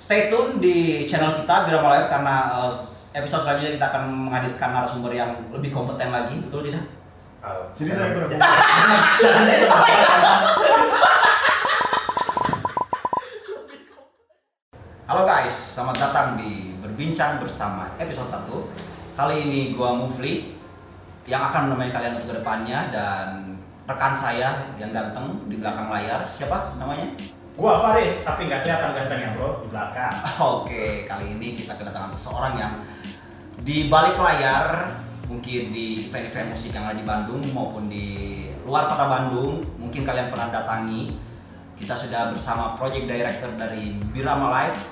stay tune di channel kita Birama Live karena uh, episode selanjutnya kita akan menghadirkan narasumber yang lebih kompeten lagi, betul tidak? Jadi saya Jangan. Halo guys, selamat datang di Berbincang Bersama episode 1 Kali ini gua Mufli yang akan menemani kalian untuk ke depannya dan rekan saya yang ganteng di belakang layar siapa namanya? Gua Faris, tapi nggak kelihatan gantengnya bro di belakang. Oke, kali ini kita kedatangan seseorang yang di balik layar mungkin di event-event musik yang ada di Bandung maupun di luar kota Bandung mungkin kalian pernah datangi kita sudah bersama project director dari Birama Live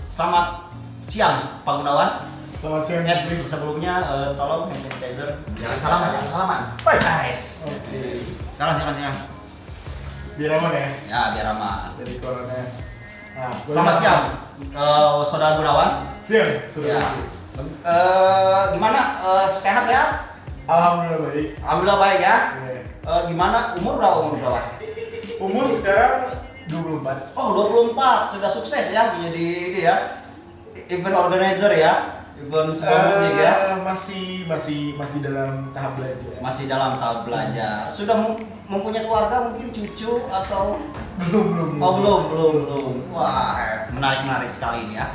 selamat siang Pak Gunawan Selamat siang. Eits, Putri. sebelumnya eh, tolong hand sanitizer Jangan salaman, jangan salaman. Woi guys Oke. silakan silakan silakan Biar aman ya ya biar aman dari corona. Nah, boleh selamat siang eh, saudara Gunawan Siang. Sudah. Ya. Eh, gimana? Eh, sehat ya? Alhamdulillah baik. Alhamdulillah baik ya. Iya. Eh, gimana? Umur berapa? Umur berapa? Umur sekarang 24. Oh, 24. Sudah sukses ya menjadi ini ya. Event organizer ya. Musik ya. Eh, masih masih masih dalam tahap belajar. Masih dalam tahap belajar. Sudah mem- mempunyai keluarga mungkin cucu atau Belum belum. Oh belum belum belum. Wah menarik menarik sekali ini ya.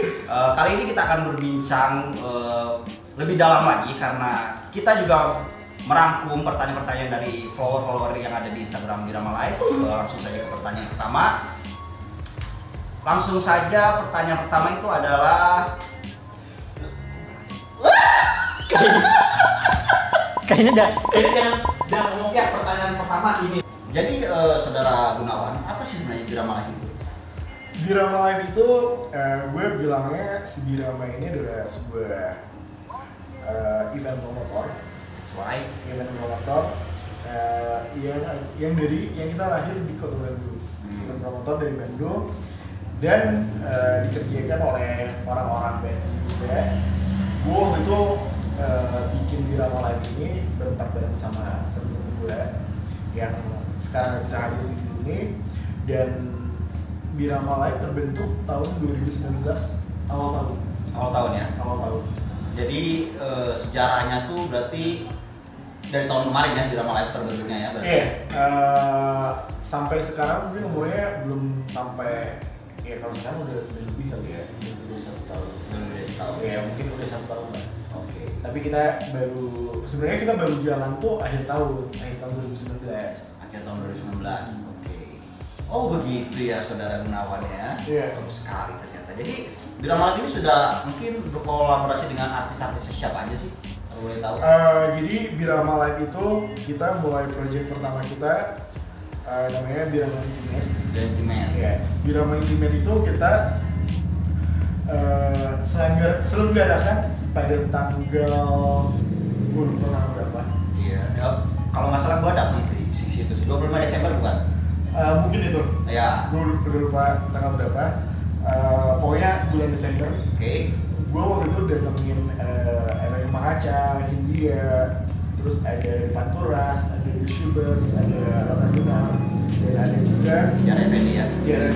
Eh, kali ini kita akan berbincang eh, lebih dalam lagi karena kita juga merangkum pertanyaan-pertanyaan dari follower-follower yang ada di Instagram Birama Live. Eh, langsung saja ke pertanyaan pertama. Langsung saja pertanyaan pertama itu adalah Kayaknya jangan, kayaknya jangan, jangan ngomong ya pertanyaan pertama ini. jadi eh, saudara Gunawan apa sih sebenarnya Birama Live itu? Birama Live itu eh, gue bilangnya si Birama ini adalah sebuah eh, event promotor That's right. event promotor eh, yang yang dari yang kita lahir di kota Bandung Hmm. event promotor dari Bandung dan eh, dikerjakan oleh orang-orang Bandung juga gue waktu itu eh, bikin Birama Live ini berempat bareng sama temen gue yang sekarang bisa hadir di sini dan Birama Live terbentuk tahun 2019 awal tahun Awal tahun ya. awal tahun Jadi eh, sejarahnya tuh berarti dari tahun kemarin ya Birama Live terbentuknya ya berarti. Iya, eh, sampai sekarang mungkin umurnya belum sampai ya kalau sekarang udah, udah lebih kali ya, udah, udah satu tahun. Belum dari setahun. Ya mungkin udah satu tahun lah. Oke. Tapi kita baru sebenarnya kita baru jalan tuh akhir tahun, akhir tahun 2019. Akhir tahun 2019. Oke. Oh begitu ya saudara Gunawan ya. Iya. Bagus sekali ternyata. Jadi Birama Live ini sudah mungkin berkolaborasi dengan artis-artis siapa aja sih? Kalau boleh tahu. Eh, jadi Birama Live itu kita mulai project pertama kita eh, namanya Birama Intimate. Timen. Ya, Birama Intimate itu kita eh, selenggar, selenggarakan pada tanggal lupa tanggal berapa. Iya. Ya, kalau nggak salah gua datang di situ sih. 25 Desember bukan? Eh, mungkin itu. Ya. Gue udah lupa tanggal berapa. Eh, pokoknya bulan Desember. Oke. Gue waktu itu datengin uh, Erwin Makaca, Hindia, terus ada Panturas, ada The Schubers, ada Rata Luna, dan ada juga Tiara Effendi ya. Tiara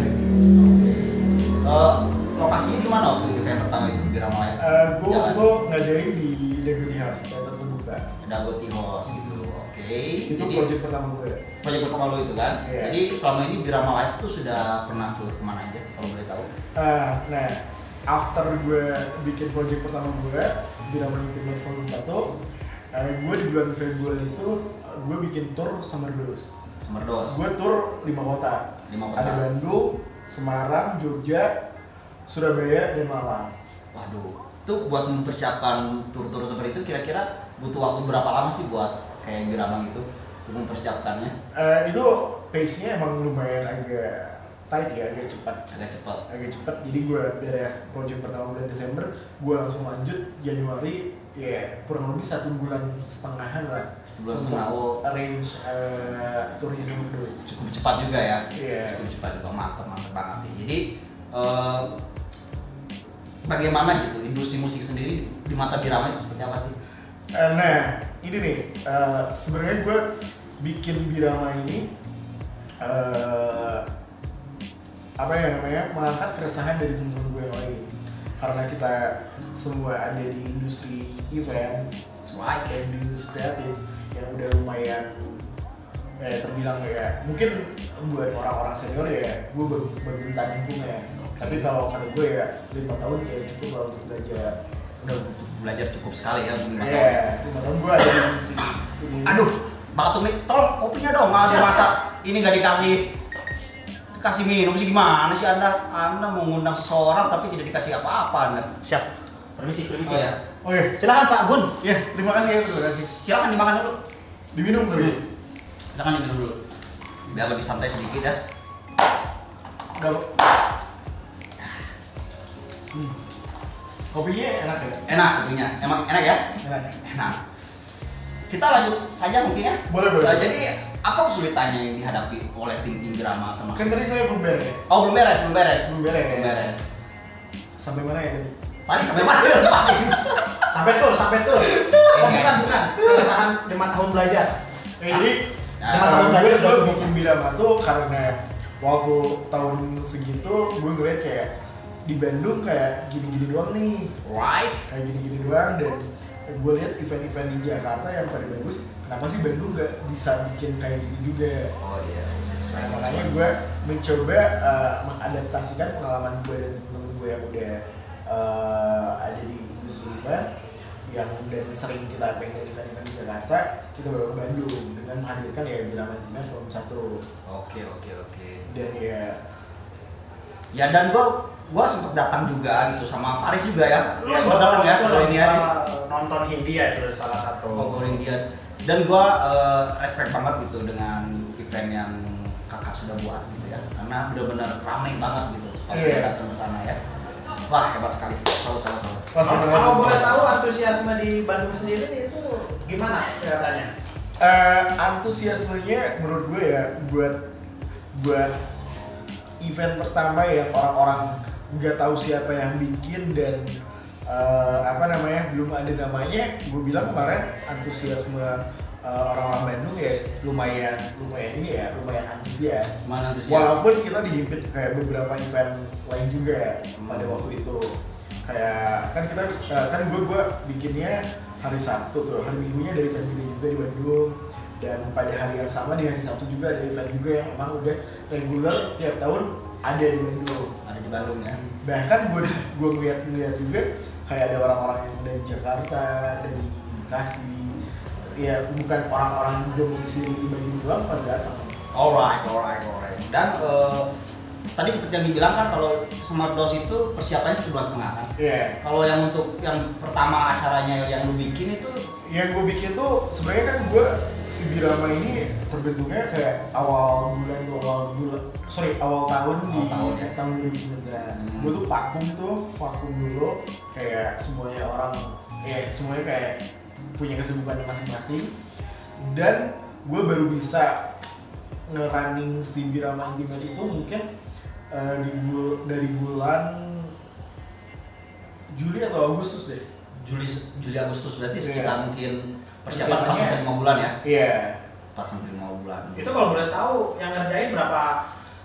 Eh, lokasinya di mana waktu event pertama itu Birama Live? Uh, gue Jalan. waktu itu ngadain di Deputy House, teater terbuka. Dagoti House gitu. Oke. Itu Jadi project pertama gue. project pertama lo itu kan? Iya. Jadi selama ini Birama Live tuh sudah pernah tur ke mana aja kalau boleh tahu? Uh, nah, after gue bikin project pertama gue, Birama Intimate Volume 1, uh, gue di bulan Februari itu uh, gue bikin tour Summer Blues. Semerdos. Gue tour lima kota. Lima kota. Ada Bandung, Semarang, Jogja, Surabaya, dan Malang. Waduh. Itu buat mempersiapkan tur-tur seperti itu kira-kira butuh waktu berapa lama sih buat kayak Birama gitu untuk mempersiapkannya? Eh, itu pace-nya emang lumayan agak tight ya, agak cepat. Agak cepat. Agak cepat. Jadi gue beres project pertama bulan Desember, gue langsung lanjut Januari, ya kurang lebih satu bulan setengahan lah. Sebulan setengah, oh. arrange eh, turnya sama. Cukup cepat juga ya. Iya. Cukup cepat juga mantep mantep banget nih. Jadi eh, bagaimana gitu industri musik sendiri di mata Birama itu seperti apa sih? Eh, nah, ini nih, eh, sebenarnya gue bikin Birama ini eh, apa ya namanya mengangkat keresahan dari teman-teman gue yang lain karena kita semua ada di industri event right. dan di industri kreatif yang udah lumayan eh, terbilang ya mungkin buat orang-orang senior ya gue baru baru nyemplung ya tapi kalau kata gue ya lima tahun ya cukup lah untuk belajar Udah butuh belajar cukup sekali ya untuk lima tahun. Iya, lima tahun gue ada di industri. Aduh, Mbak Tumik, tolong kopinya dong, masih Siap, masak. Ini nggak dikasih dikasih minum sih gimana sih anda? Anda mau ngundang seseorang tapi tidak dikasih apa-apa anda. Siap. Permisi, permisi. Oh ya, oh iya Silakan Pak Gun. ya terima kasih ya terima kasih silakan dimakan dulu. diminum dulu Silakan diminum dulu. Biar lebih santai sedikit ya. Gak hmm. kopinya enak ya Enak kopinya, emang enak ya? enak Enak. Kita lanjut saja mungkin ya. Boleh, boleh. Eh, jadi apa kesulitannya yang dihadapi oleh tim-tim drama kan termasuk? tadi saya belum beres Oh belum beres, belum beres. belum beres Belum beres. sampai mana ya tadi Tadi sampai mana? Sampai tur, sampai tur. Oh, Ini. bukan, bukan. Keresahan lima tahun belajar. Eh, jadi Nah, Lima tahun belajar sudah cukup. bikin birama tuh karena waktu tahun segitu gue ngeliat kayak di Bandung kayak gini-gini doang nih right. kayak gini-gini doang dan gue lihat event-event di Jakarta yang pada bagus kenapa sih Bandung gak bisa bikin kayak gitu juga Oh iya. that's nah, makanya gue mencoba uh, mengadaptasikan pengalaman gue dan temen gue yang udah uh, ada di industri event yang dan sering kita pengen event-event di Jakarta kita bawa ke Bandung dengan menghadirkan ya Birama Timnya Forum satu Oke oke oke. dan ya Ya dan gua gua sempet datang juga gitu sama Faris juga ya. Lu Ya, sempet datang ya kalau ini ya. Uh, nonton Hindia itu salah satu. Ngobrolin dia. Dan gua eh, respect banget gitu dengan event yang kakak sudah buat gitu ya. Karena benar-benar ramai banget gitu pas Iya. kita datang ke sana ya. Wah hebat sekali. Wah, Kalau terima kasih. kalau boleh tahu antusiasme di Bandung sendiri itu gimana kelihatannya? Eh, antusiasmenya menurut gue ya buat buat event pertama yang orang-orang nggak tahu siapa yang bikin dan eh, apa namanya belum ada namanya. Gue bilang kemarin antusiasme eh, orang-orang Bandung ya lumayan lumayan ini ya lumayan antusias. Mana antusias? walaupun kita dihimpit kayak beberapa event lain juga ya pada waktu itu. Kayak kan kita eh, kan gue gue bikinnya hari Sabtu tuh hari Minggunya dari event juga di Bandung. Dan pada hari yang sama di hari Sabtu juga ada event juga yang emang udah reguler tiap tahun ada di Bandung. Ada di Bandung ya. bahkan gue gue ngeliat ngeliat juga kayak ada orang-orang yang dari Jakarta dari Bekasi ya bukan orang-orang domisili di Bandung doang pada datang Alright, alright, alright. Dan eh, tadi seperti yang dibilang kan kalau Smart Dose itu persiapannya satu bulan setengah kan. Iya. Kalau yang untuk yang pertama acaranya yang lu bikin itu yang gue bikin tuh sebenarnya kan gue si Birama ini terbentuknya kayak awal bulan tuh awal bulan sorry awal tahun di Awal tahun, ya. tahun 2019 Hmm. gue tuh vakum tuh vakum dulu kayak semuanya orang ya semuanya kayak punya kesibukan masing-masing dan gue baru bisa ngerunning si Birama Intimate itu mungkin eh, di bul- dari bulan Juli atau Agustus ya Juli Juli Agustus berarti Iya. sekitar mungkin persiapan 4 Persiapannya- sampai 5 bulan ya. iya 4 sampai 5 bulan. Itu kalau boleh tahu yang ngerjain berapa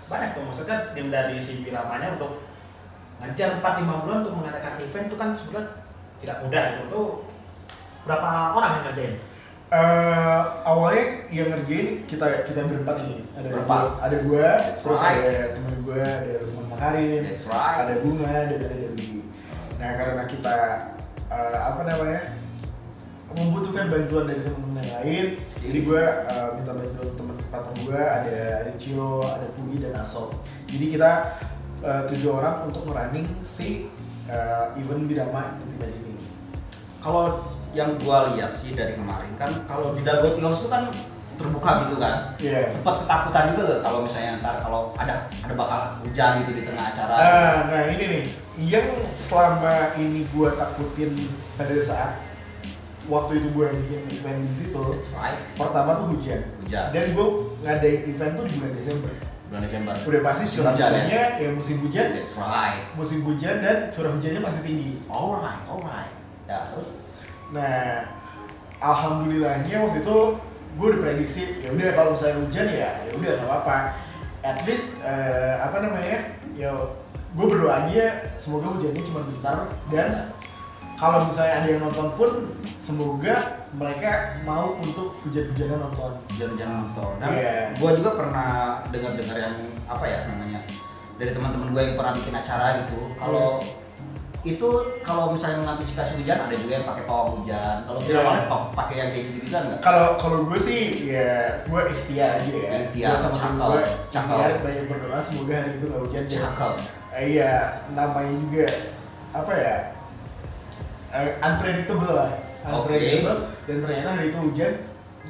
banyak tuh maksudnya tim dari si Biramanya untuk ngajar 4-5 bulan untuk mengadakan event itu kan sebenarnya tidak mudah itu tuh berapa orang yang ngerjain? Eh, awalnya yang ngerjain kita kita berempat ini ada Berempat. gua- ada gua That's terus right. ada temen gua ada Lukman Makarim That's right. ada bunga dan ada Dewi nah karena kita eh, apa namanya membutuhkan bantuan dari teman-teman yang lain jadi gua eh, minta bantuan teman partner gua ada Ricio ada Pugi dan Aso jadi kita eh, tujuh orang untuk merunning si eh, event Birama Intimate ini Kalau yang gua lihat sih dari kemarin kan kalau di Dago Tios itu kan terbuka gitu kan. Iya. Sempat ketakutan juga gak kalau misalnya ntar kalau ada ada bakal hujan gitu di tengah acara. Nah, nah ini nih, yang selama ini gua takutin pada saat waktu itu gua bikin event di situ, right. pertama tuh hujan. Hujan. Dan gua ngadain event tuh di bulan Desember. Bulan Desember. Udah pasti curah Hujan, ya? hujannya ya musim hujan, That's right. musim hujan dan curah hujannya masih tinggi. Alright, alright. Ya terus Nah, alhamdulillahnya waktu itu gue udah prediksi ya udah kalau misalnya hujan ya ya udah nggak apa-apa. At least eh, apa namanya ya gue berdoa aja semoga hujannya cuma bentar dan kalau misalnya ada yang nonton pun semoga mereka mau untuk hujan-hujanan nonton. Jangan-jangan nonton. Dan Iya. gue juga pernah dengar-dengar yang apa ya namanya dari teman-teman gue yang pernah bikin acara gitu. Kalau itu kalau misalnya mengantisipasi hujan ada juga yang pakai pawang hujan. Kalau Iya. tidak pa- pakai yang kayak gitu gitu enggak? Kalau kalau gue sih ya gue ikhtiar aja ya. Ikhtiar, Gua sama cakep, gue cakep. ikhtiar banyak berdoa semoga hari itu nggak hujan cakep. Eh, iya namanya juga apa ya eh, unpredictable lah unpredictable dan ternyata hari itu hujan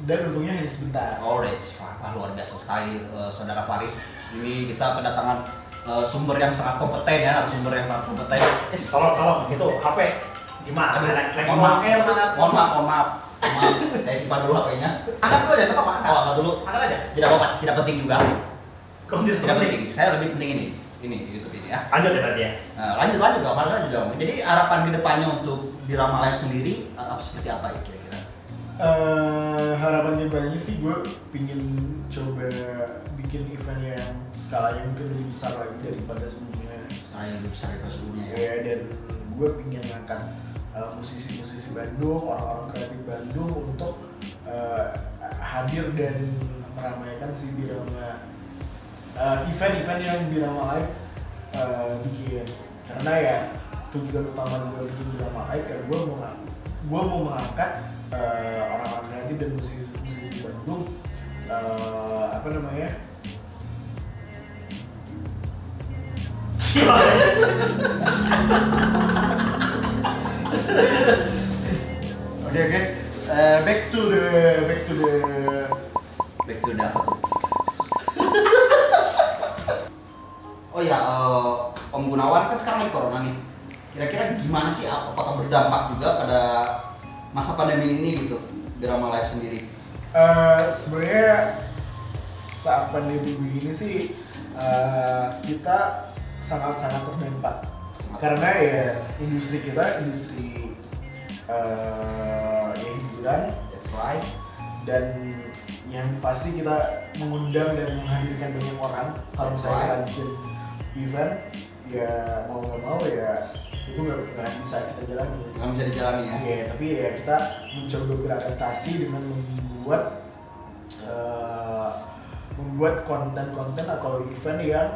dan untungnya hanya sebentar orange wah, wah, luar biasa sekali eh, saudara Faris ini kita kedatangan eh, sumber yang sangat kompeten ya sumber yang sangat kompeten Eh, tolong tolong gitu HP gimana? Aduh, lagi lagi mohon maaf, mohon maaf, mohon maaf, mohon maaf. saya simpan dulu HP-nya. Angkat dulu aja, nggak apa-apa. Angkat. Oh, angkat dulu. Angkat aja. Tidak apa-apa, tidak penting juga. Kok tidak, Tidak penting. Saya lebih penting ini. Ini YouTube ini ya. Lanjut ya berarti ya. Nah, lanjut lanjut dong, harus lanjut dong. Jadi harapan ke depannya untuk drama live sendiri apa seperti apa ya kira-kira? Eh, harapan ke depannya sih gue pingin coba bikin event yang skalanya mungkin lebih besar lagi daripada sebelumnya Sekarang yang lebih besar daripada sebelumnya ya. ya dan gue pingin ngangkat eh, musisi-musisi Bandung orang-orang kreatif Bandung untuk eh, hadir dan meramaikan si Birama event-event yang Birama Live eh, bikin karena ya tujuan utama gue bikin Birama Live ya gue mau gue mau mengangkat eh, orang-orang kreatif dan musisi-musisi Bandung eh, apa namanya Oke oke. Eh, back to the back to the Back to the apa tuh? Ya, eh, Om Gunawan kan sekarang lagi corona nih. Kira-kira gimana sih? Apakah berdampak juga pada masa pandemi ini gitu? Drama live sendiri. eh sebenarnya saat pandemi begini sih eh, kita sangat-sangat terdampak karena ya industri kita industri eh, ya hiburan That's right. dan yang pasti kita mengundang dan menghadirkan banyak orang kalau misalnya kita bikin event ya mau nggak mau ya itu nggak bisa kita jalani Nggak bisa dijalani ya. Iya, tapi ya kita mencoba beradaptasi dengan membuat eh, membuat konten-konten atau event yang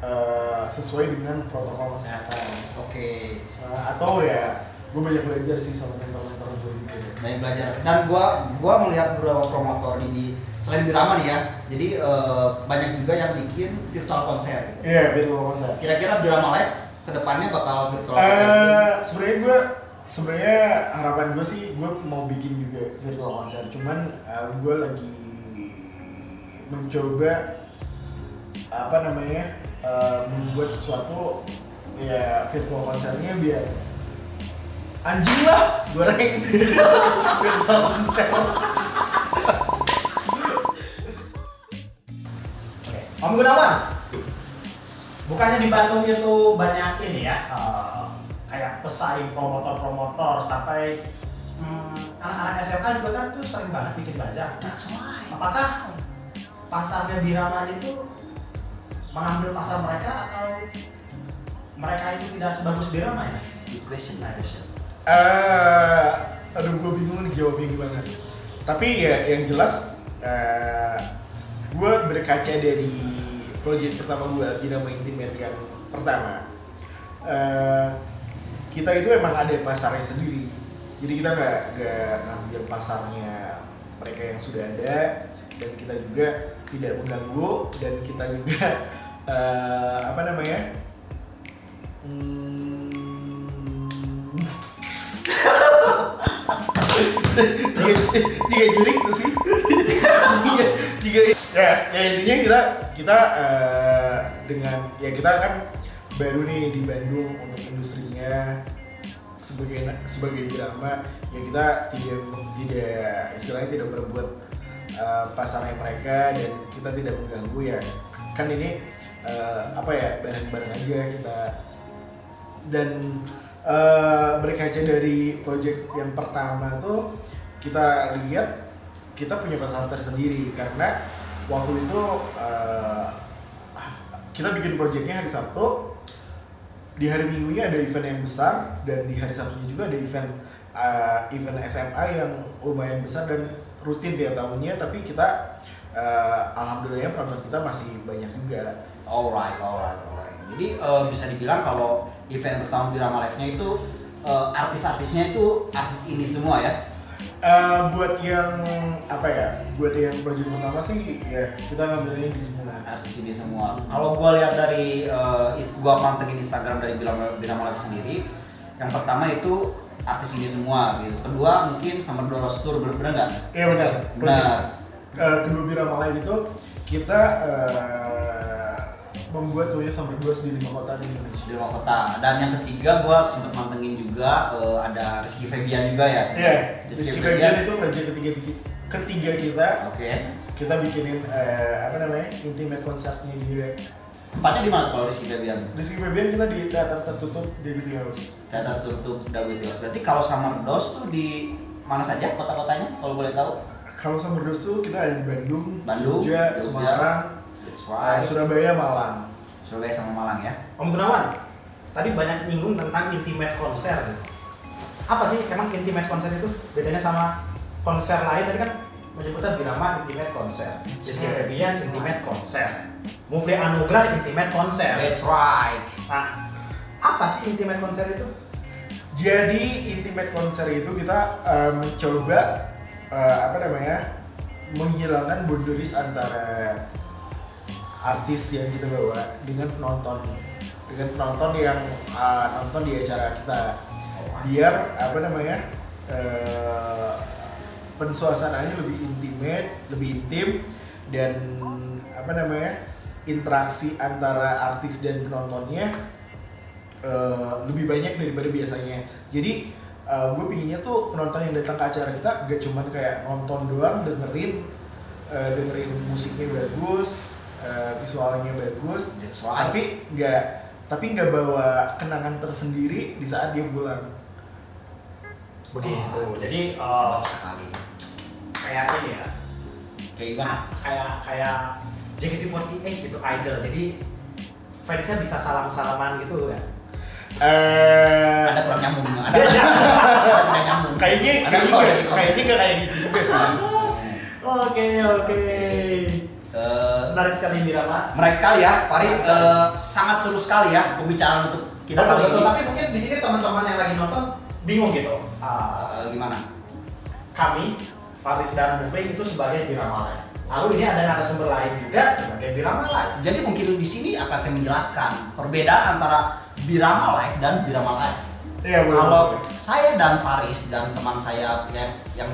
eh, sesuai dengan protokol kesehatan. Oke. Eh, atau ya gue banyak belajar sih sama mentor-mentor gue juga. banyak belajar dan gua gua melihat beberapa promotor di, di selain Birama nih ya jadi eh, banyak juga yang bikin virtual konser gitu. Iya, virtual konser. kira-kira Birama live ke depannya bakal virtual konser Eh, sebenarnya gue sebenarnya harapan gue sih gue mau bikin juga virtual konser cuman gue lagi mencoba apa namanya eh, membuat sesuatu ya virtual konsernya biar anjing lah goreng virtual konser Om Gunawan. Bukannya di Bandung itu banyak ini ya, eh, kayak pesaing promotor-promotor sampai hmm, anak-anak SMA juga kan tuh sering banget bikin bazar. Apakah pasarnya Birama itu mengambil pasar mereka atau mereka itu tidak sebagus Birama ya? Good question, good question. Eh, aduh gue bingung nih jawabnya gimana. Tapi ya yang jelas eh gue berkaca dari project pertama gue Dinamo Intimate yang pertama. Eh kita itu emang ada pasarnya sendiri. Jadi kita nggak nggak ngambil pasarnya mereka yang sudah ada dan kita juga tidak mengganggu dan kita juga eh, apa namanya Hmm, tiga tiga jurik tuh sih ya ya intinya kita kita eh, dengan ya kita kan baru nih di Bandung untuk industrinya sebagai sebagai drama. Ya kita tidak tidak istilahnya tidak berbuat eh, pasarnya mereka dan kita tidak mengganggu ya. Kan ini eh, apa ya bareng-bareng aja kita. Dan eh, berkaca dari project yang pertama tuh kita lihat kita punya pasar tersendiri karena waktu itu eh, kita bikin projectnya hari Sabtu di hari Minggunya ada event yang besar dan di hari Sabtunya juga ada event uh, event SMA yang lumayan besar dan rutin tiap tahunnya tapi kita uh, alhamdulillah penonton kita masih banyak juga Alright, alright, alright. Jadi eh, bisa dibilang kalau event pertama Birama Live-nya itu eh, artis-artisnya itu artis ini semua ya. Uh, buat yang apa ya buat yang project pertama sih ya kita ngambilnya di semua Artis ini semua. Kalau gua lihat dari eh, is- gua mantengin Instagram dari Birama, Birama Live sendiri, yang pertama itu artis ini semua gitu. Kedua mungkin Summer Doros Tour bener-bener nggak? Iya benar. Benar. Uh, kedua Birama Live itu kita uh, membuat tuh sama berdua di lima kota di Indonesia. di luar kota. Dan yang ketiga gua sempet mantengin juga eh, ada Rizky Febian juga ya. Iya. Rizky Rizky Febian. Febian itu project ketiga ketiga kita. Oke. Kita bikinin uh, apa namanya intimate konsertnya dia. Tempatnya di mana kalau Rizky Febian? Rizky Febian kita di teater tertutup di Beauty House. Teater tutup Dawit Berarti kalau Summer Dos tuh di mana saja kota-kotanya kalau boleh tahu? Kalau Summer Dose tuh kita ada di Bandung, Bandung, Jogja, Jogja. Semarang, That's uh, right. Surabaya, Malang. Surabaya sama Malang ya. Om Gunawan, tadi banyak nyinggung tentang intimate konser gitu. Apa sih emang intimate konser itu? Bedanya sama konser lain tadi kan menyebutnya Birama intimate konser, Rizky Febian intimate konser, Mufli Anugrah intimate konser. That's right. Nah, apa sih intimate konser itu? Jadi intimate konser itu kita eh, mencoba eh, apa namanya menghilangkan boundaries antara artis yang kita bawa dengan penonton dengan penonton yang eh, nonton di acara kita biar apa namanya eh, pensuasananya lebih intimate lebih intim dan apa namanya interaksi antara artis dan penontonnya eh, lebih banyak daripada biasanya. Jadi gue pinginnya tuh penonton yang datang ke acara kita gak cuman kayak nonton doang, dengerin eh, dengerin musiknya bagus, eh, visualnya bagus, That's right. tapi nggak tapi nggak bawa kenangan tersendiri di saat dia pulang. Begitu. Jadi eh, Hebat sekali. kayak ini ya, Kayak gimana? kayak kayak JKT48 gitu, idol. Jadi fansnya bisa salam-salaman gitu ya. Eh, Ada kurang nyambung, ada ada nyambung. kayaknya kayaknya kayaknya nggak kayak gitu juga sih. Oke oke. Menarik sekali Birama. menarik sekali ya, Paris. eh, sangat seru sekali ya pembicaraan untuk kita Betul, kali betul. ini. Tapi mungkin di sini teman-teman yang lagi nonton bingung gitu. Eh, gimana? kami, Faris dan Mufri itu sebagai Birama Live. Lalu ini ada narasumber lain juga sebagai Birama Live. Jadi mungkin di sini akan saya menjelaskan perbedaan antara Birama Live dan Birama Live. Iya boleh. Kalau boleh. saya dan Faris dan teman saya yang yang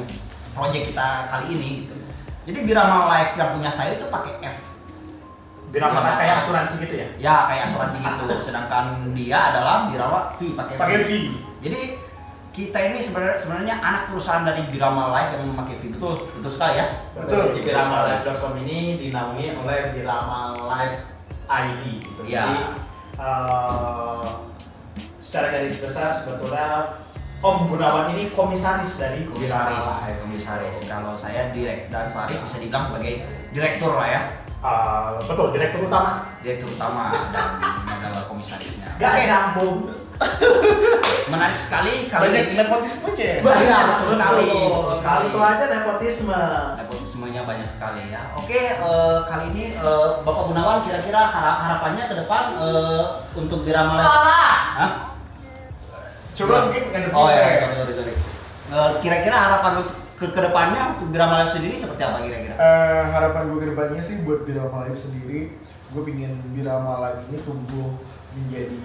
proyek kita kali ini gitu. Jadi Birama Live yang punya saya itu pakai F. Birama Live kayak asuransi gitu ya. Ya kayak asuransi gitu. Sedangkan dia adalah Birama V pakai pakai V. Jadi kita ini sebenarnya sebenarnya anak perusahaan dari Birama Live yang memakai V betul betul sekali ya. Betul. Di biramalive.com ini dinaungi oleh Birama Live ID gitu. Iya. Jadi eh, secara garis besar sebetulnya Om Gunawan ini komisaris dari Birama Komisaris, Live. komisaris. Kalau saya direk dan Faris bisa dibilang sebagai direktur lah ya, Eh, betul, direktur utama. direktur utama dan adalah komisarisnya. Gak Oke, nyambung. menarik sekali kali Banyak ini. nepotismenya. ya? Iya, betul sekali, betul sekali. Itu aja nepotisme. Nepotismenya banyak sekali ya. Oke, eh, kali ini eh, Bapak Gunawan kira-kira hara- harapannya ke depan eh, untuk Birama Live. Salah. Hah? Coba mungkin ngadepin Oh ya, saya. sorry, sorry, sorry. Eh, kira-kira harapan untuk ke ke depannya untuk Birama Live sendiri seperti apa kira-kira? Eh, harapan gue ke depannya sih buat Birama Live sendiri, gue pingin Birama Live ini tumbuh menjadi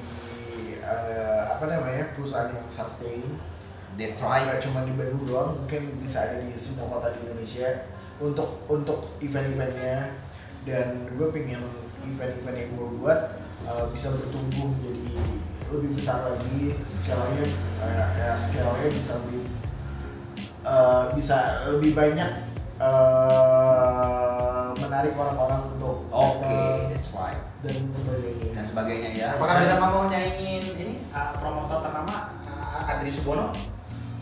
eh, apa namanya perusahaan yang sustain. That's right. cuma di Bandung doang, mungkin bisa ada di semua kota di Indonesia untuk untuk event-eventnya dan gue pingin event-event yang gue buat eh, bisa bertumbuh menjadi lebih besar lagi scale-nya eh, ya scale-nya bisa lebih eh, bisa lebih banyak eh, menarik orang-orang untuk Oke, datang that's right. dan sebagainya. Dan sebagainya ya. Apakah Birama mau nyanyiin ini uh, promotor ternama uh, Adri Subono?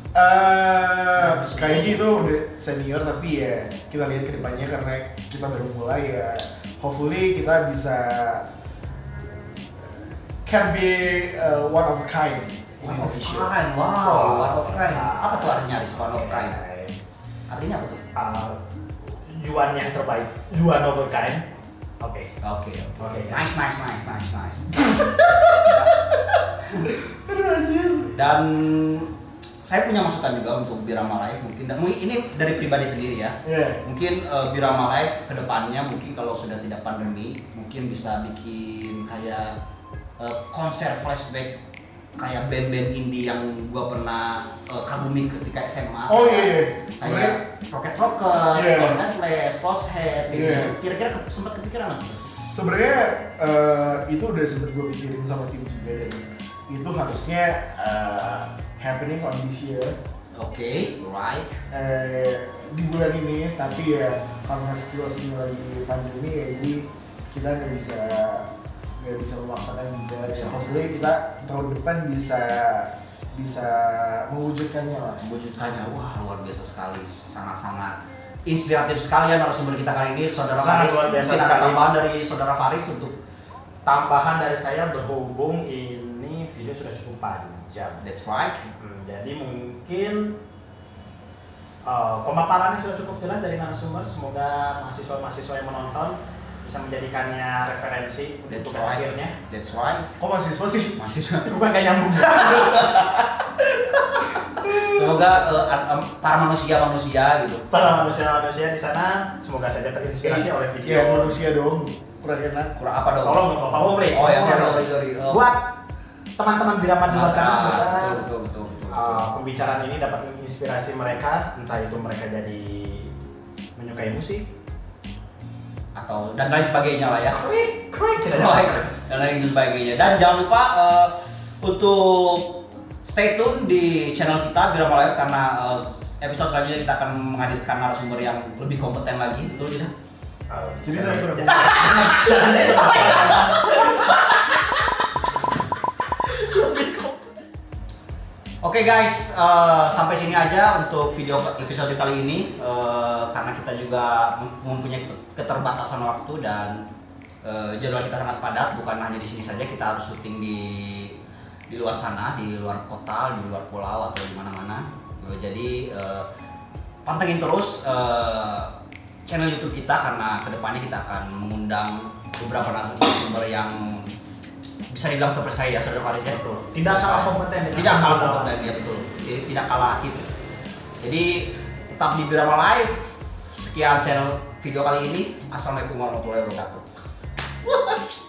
Eh, kayaknya itu udah senior tapi ya kita lihat ke depannya karena kita baru mulai ya hopefully kita bisa can be uh, one of a kind in One of kind, wow, one of kind. Apa tuh artinya Aris, one of kind? Artinya apa tuh? Uh, Juan yang terbaik, Juan of a kind. Oke. Oke, Oke. Nice, nice, nice, nice, nice. Dan saya punya masukan juga untuk Birama Live mungkin dan ini dari pribadi sendiri ya. Yeah. Mungkin eh, Birama Live ke depannya mungkin kalau sudah tidak pandemi mungkin bisa bikin kayak eh, konser flashback kayak band-band indie yang gua pernah eh, kagumi ketika SMA. Oh iya iya. Kayak Rocket Rockers, Iya. Lord Atlas, Closehead, gitu. Iya. Kira-kira ke- sempat kepikiran nggak sih? Sebenarnya eh, itu udah sempet gue pikirin sama tim juga dan itu harusnya eh, happening on this year Oke, right. eh, di bulan ini tapi ya karena situasinya lagi pandemi ya jadi kita nggak bisa nggak bisa memaksakan juga ya hopefully kita tahun depan bisa bisa mewujudkannya lah Wujudkannya, wah luar biasa sekali, sangat-sangat inspiratif sekali ya narasumber kita kali ini, saudara Sangat Faris. luar biasa Mungkin ada sekali. tambahan dari saudara Faris untuk Tambahan dari saya berhubung ini video sudah cukup panjang. That's right. Hmm, jadi mungkin uh, pemaparannya sudah cukup jelas dari narasumber. Semoga mahasiswa-mahasiswa yang menonton bisa menjadikannya referensi That's untuk right. akhirnya. That's right. kok mahasiswa sih Mahasiswa. Bukan gak nyambung. Semoga eh, an- em, para manusia-manusia gitu. Para manusia-manusia di sana semoga saja terinspirasi oleh video. ya manusia dong kurang enak Kurang apa dong? Tolong dong Bapak Mufli. Oh ya, sorry, sorry, sorry. Oh. Buat teman-teman Biraman di luar sana Mantap. semoga Betul, betul, betul, betul. uh, pembicaraan ini dapat menginspirasi mereka, entah itu mereka jadi menyukai musik, atau dan lain sebagainya lah ya. krik, krik, tidak ada dan lain sebagainya. Dan jangan lupa eh, untuk stay tune di channel kita Birama Live karena eh, episode selanjutnya kita akan menghadirkan narasumber yang lebih kompeten lagi, betul tidak? Uh, Jadi saya kurang- jangan deh. Oke guys, eh, sampai sini aja untuk video episode kali ini Eh, karena kita juga mem- mempunyai keterbatasan waktu dan eh, jadwal kita sangat padat. Bukan hanya di sini saja, kita harus syuting di di luar sana, di luar kota, di luar pulau atau di mana-mana. Eh, jadi eh, pantengin terus eh, channel YouTube kita karena ke depannya kita akan mengundang beberapa narasumber yang bisa dibilang terpercaya ya saudara Faris ya. Betul. Tidak kalah kompeten dengan Tidak kalah kompeten ya betul. Jadi tidak kalah hits. Jadi tetap di Birama Live. Sekian channel video kali ini. Assalamualaikum warahmatullahi wabarakatuh.